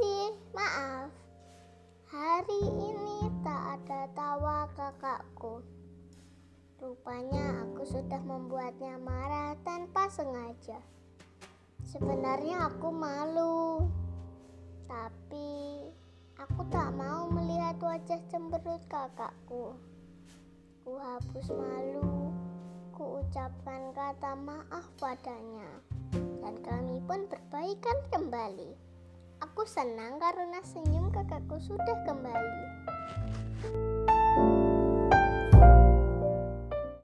Maaf. Hari ini tak ada tawa kakakku. Rupanya aku sudah membuatnya marah tanpa sengaja. Sebenarnya aku malu, tapi aku tak mau melihat wajah cemberut kakakku. Ku hapus malu, ku ucapkan kata maaf padanya, dan kami pun berbaikan kembali. Aku senang karena senyum kakakku sudah kembali.